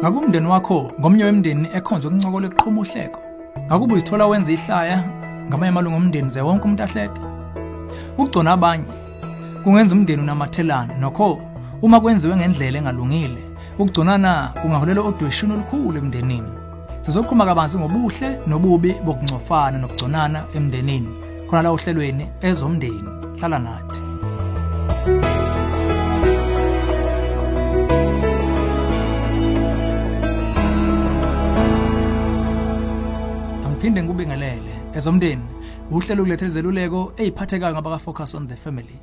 Ngabe umndeni wakho ngomnye wemndeni ekhonza ukuncokola eqhuma uhleko. Ngakuba uzithola wenza ihlaya ngamanye amalungu omndeni ze wonke umuntu ahleke. Ukugcona abanye kungenza umndeni unamathelana nokho uma kwenziwe ngendlela engalungile ukugconana kungaholela odweshini olukhulu emndenini. Sizokhuluma kabanzi ngobuhle nobubi bokungcofana nokugconana emndenini. Khona la ohlelweni ezomndeni. Hlala nathi. Angiphinde ezomndeni uhlelo ukuletha izeluleko eziphathekayo ngabaka focus on the family.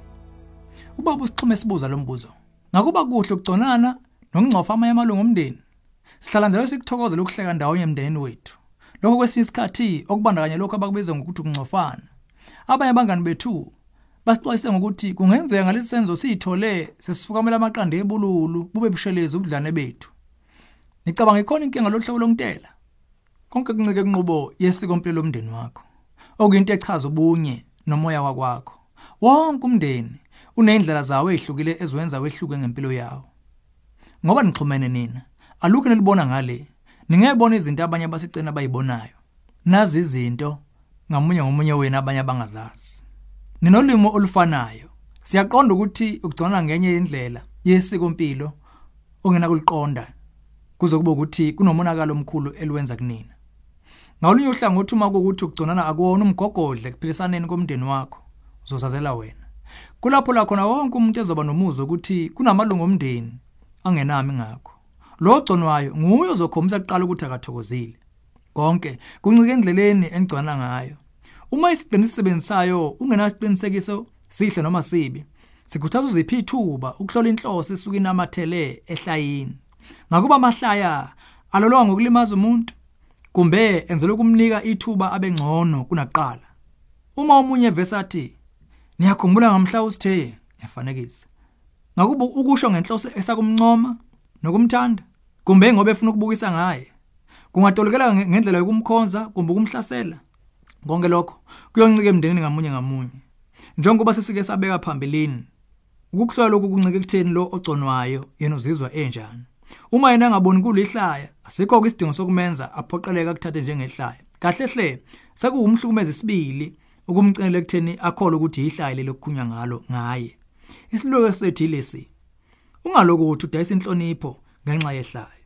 Ubaba usixhume sibuza lo mbuzo. Ngakuba kuhle ukugconana nokungcofa amanye amalungu omndeni. Sihlala njalo sikuthokozela ukuhleka ndawonye emndenini wethu. Lokho kwesinye isikhathi okubandakanya lokho abakubiza ngokuthi ukungcofana. Abanye abangani bethu basixwayise ngokuthi kungenzeka ngalesi senzo siyithole sesifukamela amaqanda ebululu bube bushelezi ubudlane bethu. Nicabanga ikhona inkinga lohlobo lontela? Konke kuncike kunqubo yesiko impilo lomndeni wakho. Okuyinto echaza ubunye nomoya wakwakho. Wonke umndeni unezindlela zawo ezihlukile eziwenza wehluke ngempilo yawo. Ngoba nixhumene nina, alukho nelibona ngale. Ningebona izinto abanye abasicena abayibonayo. Nazi izinto ngamunye ngomunye wena abanye abangazazi. Ninolimo olufanayo. Siyaqonda ukuthi ukugcona ngenye indlela yesiko impilo ongena kuliqonda kuze kube ukuthi kunomonakalo omkhulu eliwenza kunina. Ngawolunye uhlangothi uma kuukuthi ukugconana akuwona umgogodle kuphilisaneni komndeni wakho uzosazela wena. Kulapho la khona wonke umuntu ezoba nomuzwa ukuthi kunamalungu omndeni angenami ngakho. Lo ogconwayo nguye ozokhombisa kuqala ukuthi akathokozile. Konke kuncike endleleni engcwana ngayo. Uma isiqinisebenzisayo ungenasiqinisekiso sihle noma sibi, sikhuthaza uziphi ithuba ukuhlola inhloso esuka inamathele ehlayini. Ngakuba amahlaya alolwa ngokulimaza umuntu kumbe enzelwe ukumnika ithuba abengcono kunaqala. Uma omunye vesathi niyakhumbula ngamhla usithe yafanekisa. Ngakuba ukusho ngenhloso esakumncoma nokumthanda kumbe ngoba efuna ukubukisa ngaye. Kungatolokela ngendlela yokumkhonza kumbe ukumhlasela. Konke lokho kuyoncike emndenini ngamunye ngamunye. Njengoba sesike sabeka phambilini ukuhlola lokhu kuncike ekutheni lo ogconwayo yena uzizwa enjani. Uma yena engaboni kulihlaya asikho ke isidingo sokumenza aphoqeleka kuthathe njengehlaya. Kahle hle sekuwumhlukumeza isibili ukumcinela ekutheni akholwe ukuthi ihlaya lelokukhunya ngalo ngaye. Isiluko sethu lesi. Ungaloku uthi udayisa inhlonipho ngenxa yehlaya.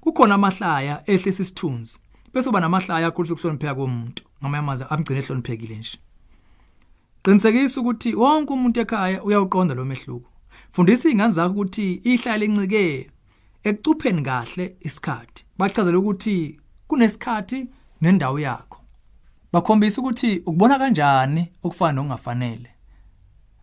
Kukhona amahlaya ehlisa isithunzi bese uba namahlaya akhulisa ukuhlonipheka komuntu ngamanye amgcine ehloniphekile nje. Qinisekisa ukuthi wonke umuntu ekhaya uyawuqonda lo mehluko. Fundisa izingane zakho ukuthi ihlaya lencike ekucupheni kahle isikhathi. Bachazela ukuthi kunesikhathi nendawo yakho. Bakhombisa ukuthi ukubona kanjani okufana nokungafanele.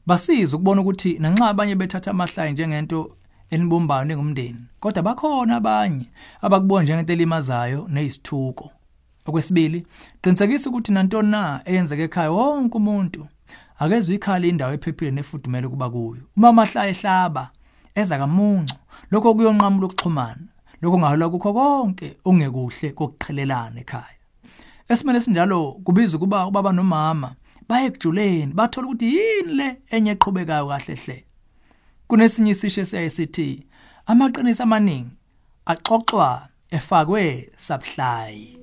Basiza ukubona ukuthi nanxa abanye bethatha amahlaya njengento enibumbayo nengumndeni, kodwa bakhona abanye abakubona njengento elimazayo nezithuko. Okwesibili, qinisekisa ukuthi nantoni na eyenzeka ekhaya wonke umuntu akezwe ikhala indawo ephephile nefudumele kuba kuyo. Uma amahlaya ehlaba eza kamuncu. Lokho kuyonqamula ukuxhumana. Lokho ngahola kukho konke ongekuhle kokuqhelelana ekhaya. Esimene sinjalo kubiza kuba ubaba nomama baye kujuleni bathola ukuthi yini le enye eqhubekayo kahle hle. Kunesinye isisho siyayisithi amaqiniso amaningi axoxwa efakwe subhlay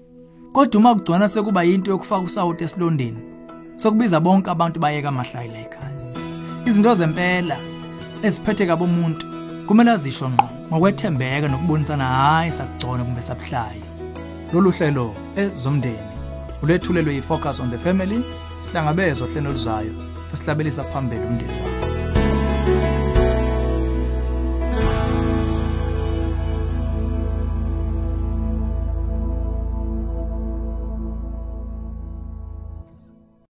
kodwa uma kugcona sekuba into yokufaka usawuti esilondeni sokubiza bonke abantu bayeka amahlaya la ekhaya. Izinto zempela eziphethe kabi umuntu kumele azisho ngqo ngokwethembeka nokubonisana hayi sakugcona kumbe sabuhlayi lolu hlelo ezomndeni ulethulelwe yi-focus on the family sihlangabezwa hlelo oluzayo sesihlabelisa phambili umndeni